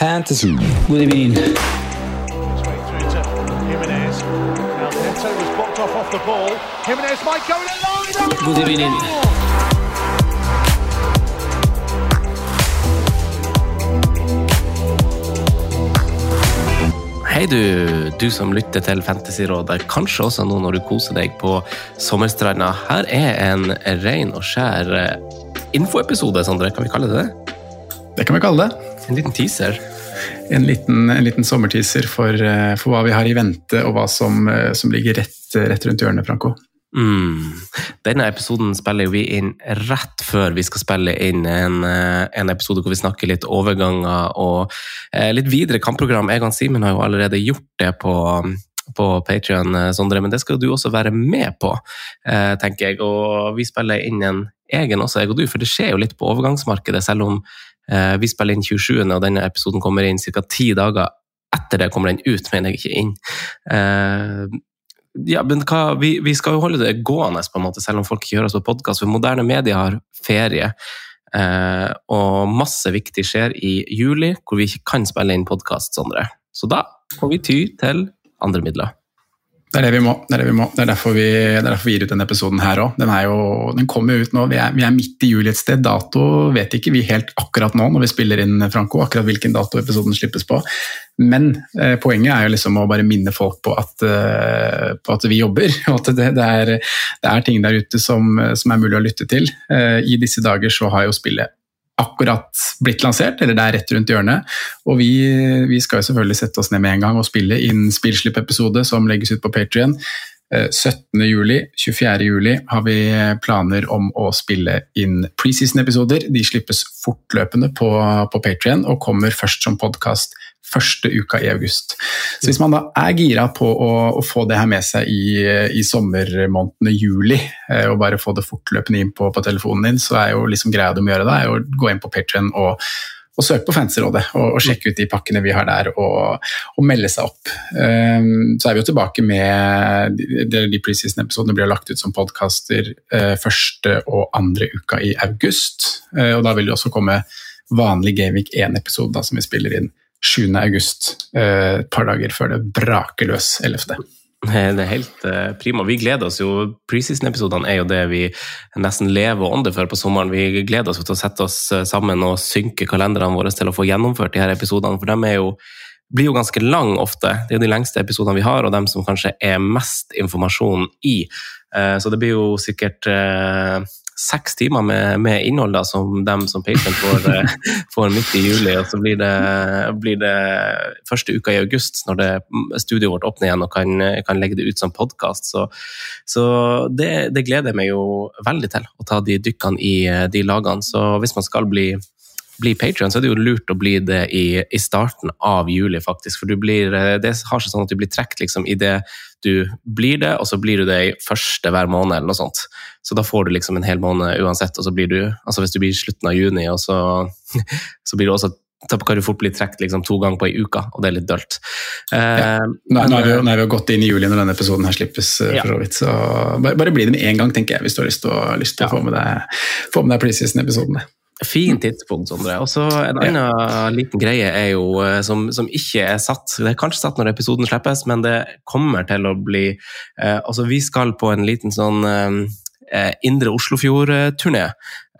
Fantasy. God evening. Straight through to Jimenez. Now Neto was blocked off off the ball. Jimenez might go in alone. God evening. Hei du, du som lytter til Fantasyrådet, kanskje også nå når du koser deg på sommerstranda. Her er en ren og skjær eh, infoepisode, Sondre, kan vi kalle det det? Det kan vi kalle det. En liten teaser. En liten, en liten sommerteaser for, eh, for hva vi har i vente, og hva som, eh, som ligger rett, rett rundt hjørnet, Franco. Mm. Denne episoden spiller vi inn rett før vi skal spille inn en, eh, en episode hvor vi snakker litt overganger og eh, litt videre kampprogram. Egan Simen har jo allerede gjort det på, på Patrion, Sondre, men det skal du også være med på, tenker jeg. Og vi spiller inn en egen også, jeg og du, for det skjer jo litt på overgangsmarkedet, selv om vi spiller inn 27., og denne episoden kommer inn ca. ti dager etter det kommer den ut, mener jeg ikke inn. Eh, ja, men hva, vi, vi skal jo holde det gående, på en måte, selv om folk ikke hører oss på podkast. For moderne medier har ferie, eh, og masse viktig skjer i juli, hvor vi ikke kan spille inn podkast, Sondre. Så da får vi ty til andre midler. Det er det vi må. Det er, det vi må. Det er, derfor, vi, det er derfor vi gir ut denne episoden her òg. Den, den kommer ut nå. Vi er, vi er midt i juli et sted. Dato vet ikke vi helt akkurat nå når vi spiller inn, Franco, akkurat hvilken dato episoden slippes på. Men eh, poenget er jo liksom å bare minne folk på at, eh, på at vi jobber. Og at det, det er ting der ute som, som, er mulig å lytte til. Eh, I disse dager så har jo spillet akkurat blitt lansert, eller det er rett rundt hjørnet. Og vi, vi skal jo selvfølgelig sette oss ned med en gang og spille inn spillslipp-episode som legges ut på Patrion. 17. juli, 24. juli har vi planer om å spille inn preseason-episoder. De slippes fortløpende på, på Patrion og kommer først som podkast første uka i august. Så hvis man da er gira på å, å få det her med seg i, i sommermånedene juli, eh, og bare få det fortløpende inn på, på, telefonen din, så er jo liksom greia du må gjøre da, er å gå inn på Patrion og og søke på Fancyrådet og, og sjekke ut de pakkene vi har der, og, og melde seg opp. Um, så er vi jo tilbake med De, de preseason-episodene blir lagt ut som podkaster uh, første og andre uka i august. Uh, og da vil det også komme vanlig Gameweek 1-episode som vi spiller inn 7. august, uh, et par dager før det braker løs 11. Det er helt uh, prima. Vi gleder oss jo. Preseason-episodene er jo det vi nesten lever og ånder for på sommeren. Vi gleder oss til å sette oss eh, sammen og synke kalenderne våre til å få gjennomført de her episodene, for de jo, blir jo ganske lang ofte. Det er jo de lengste episodene vi har, og dem som kanskje er mest informasjon i. Så det blir jo sikkert seks timer med, med innhold da, som dem som patient får, eh, får, midt i juli. Og så blir det, blir det første uka i august, når det, studioet vårt åpner igjen og kan, kan legge det ut som podkast. Så, så det, det, gleder jeg meg jo veldig til, å ta de dykkene i de lagene. Så hvis man skal bli bli Patrion, så er det jo lurt å bli det i, i, starten av juli, faktisk. For du blir, det har seg sånn at du blir trukket liksom, i det du blir det, og så blir du det i første hver måned, eller noe sånt. Så da får du liksom en hel måned uansett, og så blir du altså Hvis du blir i slutten av juni, og så, så blir du også da kan du fort bli trukket liksom to ganger på ei uke, og det er litt dølt. Ja. Nå, nå, er vi, nå er vi jo gått inn i juli når denne episoden her slippes, eh, ja. for så vidt. Så bare, bare, bli det med én gang, tenker jeg, hvis du har lyst til å, lyst til ja. å få med deg, få med deg preseason-episodene. Fin tidspunkt, Sondre. Og så En annen ja. liten greie er jo, som, som, ikke er satt Det er kanskje satt når episoden slippes, men det kommer til å bli eh, Altså, vi skal på en liten sånn eh, eh, Indre Oslofjord-turné.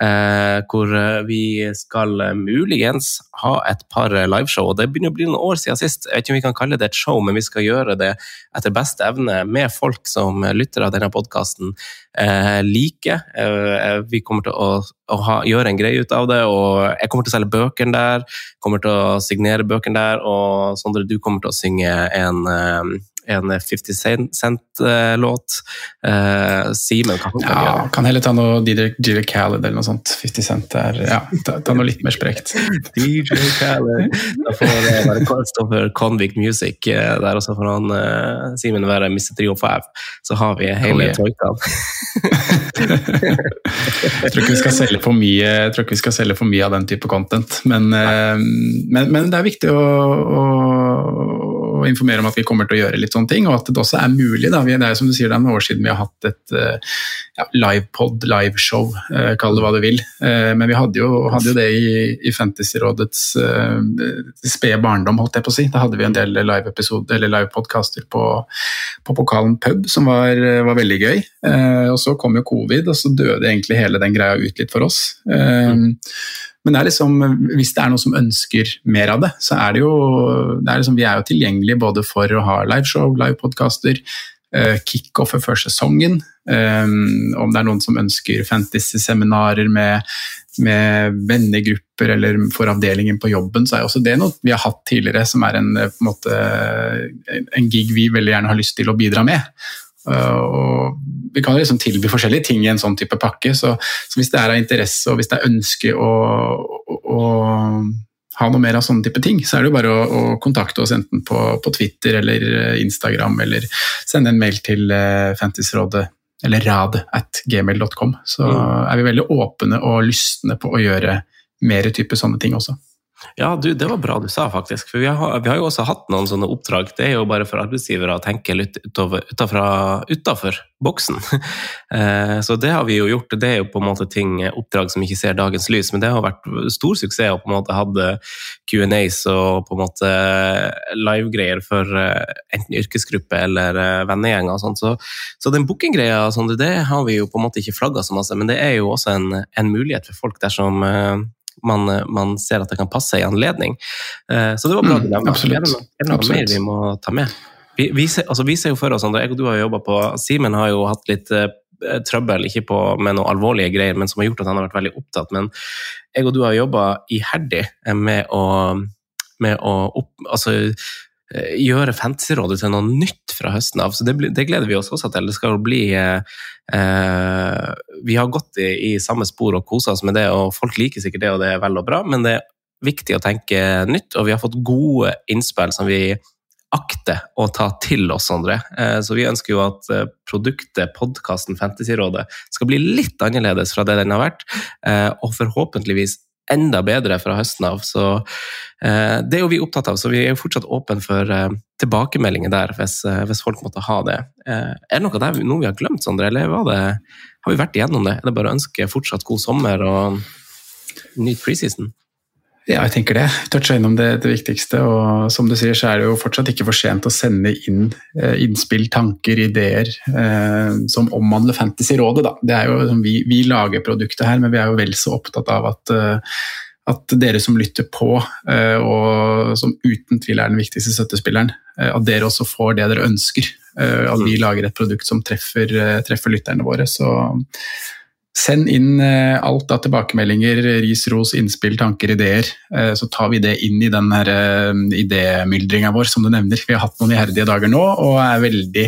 Eh, hvor eh, vi skal eh, muligens ha et par eh, liveshow. og Det begynner å bli noen år siden sist. Jeg vet ikke om vi kan kalle det et show, men vi skal gjøre det etter beste evne med folk som lytter av denne podkasten like. Eh, vi kommer til å, å ha, gjøre en greie ut av det, og jeg kommer til å selge bøkene der. Kommer til å signere bøkene der, og Sondre, du kommer til å synge en eh, en 50 Cent-låt. Eh, Simen kan ja, gjøre. Kan heller ta noe DJ, DJ Khaled eller noe sånt. 50 Cent er ja, ta, ta noe litt mer sprekt. DJ Khaled. Da får det være Christopher Convict Music uh, der, og så får han eh, Simen være Mr. 305. Så har vi hele oh, troikaen. jeg tror ikke vi skal selge for mye jeg tror ikke vi skal selge for mye av den type content, men, men, men det er viktig å, å og informere om at vi kommer til å gjøre litt sånne ting, og at det også er mulig. Da. Det er som du sier, det er noen år siden vi har hatt et uh, ja, livepod, liveshow, uh, kall det hva du vil. Uh, men vi hadde jo, hadde jo det i, i Fantasyrådets spede barndom, holdt jeg på å si. Da hadde vi en del live-episoder, livepodkaster live på, på Pokalen pub, som var, var veldig gøy. og så kom jo covid, og så døde egentlig hele den greia ut litt for oss. Mm. Men det liksom, hvis det er noen som ønsker mer av det, så er det jo det er liksom, Vi er jo tilgjengelige både for å ha liveshow, livepodkaster, uh, kickoffet før sesongen. Um, om det er noen som ønsker fantasy-seminarer med, med vennegrupper eller for avdelingen på jobben, så er også det noe vi har hatt tidligere, som er en, en, måte, en gig vi veldig gjerne har lyst til å bidra med. Uh, og vi kan liksom tilby forskjellige ting i en sånn type pakke. Så, så hvis det er av interesse og hvis det er ønske å, å, å, ha noe mer av sånne type ting, så er det jo bare å, å kontakte oss enten på, på, Twitter eller eh, Instagram, eller sende en mail til uh, Fantasyrådet eller rad at gmail.com. Så mm. er vi veldig åpne og lystne på å gjøre mer type sånne ting også. Ja, du, det var bra du sa, faktisk. For vi har, vi har, jo også hatt noen sånne oppdrag. Det er jo bare for arbeidsgivere å tenke litt utafor boksen. Eh, så det har vi jo gjort. Det er jo på en måte ting, oppdrag som ikke ser dagens lys, men det har vært stor suksess å på en måte hadde Q&As og på en måte livegreier for eh, enten yrkesgruppe eller eh, vennegjenger og sånt. Så, så den bookinggreia, det har vi jo på en måte ikke flagga så masse, men det er jo også en, en mulighet for folk dersom man, man, ser at det kan passe i anledning. Eh, så det var bra nevnte. Er det noe mer vi må ta med? Vi, vi, ser, altså, vi ser jo for oss, jeg og du har jobba på Simen har jo hatt litt uh, trøbbel, ikke på, med noen alvorlige greier, men som har gjort at han har vært veldig opptatt. Men jeg og du har jobba iherdig med å, med å opp, altså, Eh, gjøre Fantasyrådet til noe nytt fra høsten av. Så det, det, gleder vi oss også til. Det skal jo bli eh, eh, Vi har gått i, i, samme spor og kosa oss med det, og folk liker sikkert det, og det er vel og bra, men det er viktig å tenke nytt, og vi har fått gode innspill som vi akter å ta til oss, Sondre. Eh, så vi ønsker jo at eh, produktet, podkasten Fantasyrådet, skal bli litt annerledes fra det den har vært, eh, og forhåpentligvis enda bedre fra høsten av. Så eh, det er jo vi opptatt av, så vi er jo fortsatt åpne for eh, tilbakemeldinger der hvis, eh, hvis, folk måtte ha det. Eh, er det noe, der, noe vi har glemt, Sondre, eller det, har vi vært igjennom det? Er det bare å ønske fortsatt god sommer og nyt preseason? Ja, jeg tenker det. Toucha innom det, det, viktigste. Og som du sier, så er det jo fortsatt ikke for sent å sende inn eh, innspill, tanker, ideer eh, som omhandler Fantasyrådet. Da. Det er jo, vi, vi, lager produktet her, men vi er jo vel så opptatt av at, eh, at dere som lytter på, eh, og som uten tvil er den viktigste støttespilleren, eh, at dere også får det dere ønsker. Eh, at vi mm. lager et produkt som treffer, treffer lytterne våre. Så Send inn eh, alt av tilbakemeldinger, ris, ros, innspill, tanker, ideer. Eh, så tar vi det inn i den eh, idémyldringa vår, som du nevner. Vi har hatt noen iherdige dager nå og er veldig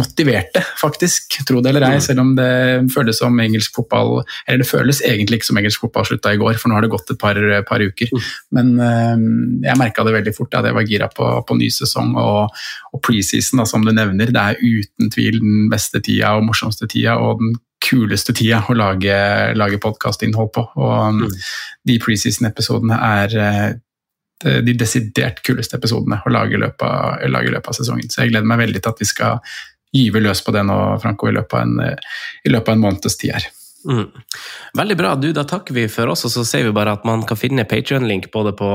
motiverte, faktisk. Tro det eller ei, mm. selv om det føles som engelsk fotball Eller det føles egentlig ikke som engelsk fotball slutta i går, for nå har det gått et par, par uker. Mm. Men jeg merka det veldig fort jeg var gira på, på ny sesong og, og preseason, som du nevner. Det er uten tvil den beste tida og morsomste tida. og den kuleste tida å lage, lage podkastinnhold på. Og um, mm. de preseason-episodene er eh, de desidert kuleste episodene å lage i løpet, av, lage løpet av sesongen. Så jeg gleder meg veldig til at vi skal gyve løs på det nå, Franco, i løpet av en, i løpet av en måneds tid her. Mm. Veldig bra. Du, da takker vi for oss, og så sier vi bare at man kan finne Patrion-link både på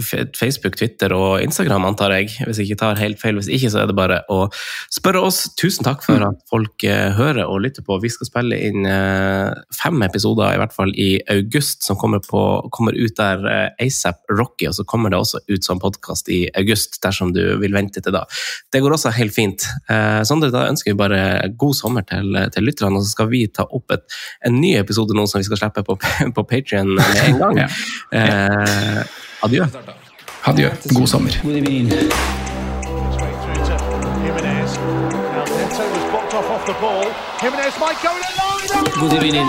Facebook, Twitter og Instagram, antar jeg. Hvis jeg ikke tar helt feil. Hvis ikke, så er det bare å spørre oss. Tusen takk for at folk uh, hører og lytter på. Vi skal spille inn uh, fem episoder, i hvert fall i august, som kommer, på, kommer ut der uh, ASAP Rocky, og så kommer det også ut som podkast i august, dersom du vil vente til da. Det går også helt fint. Sondre, da ønsker vi bare god sommer til, til lytterne, og så skal vi ta opp et en ny episode nå som vi skal slippe på, på Patrion med en gang. ja. eh, adjø. Adjø. God sommer. God evening.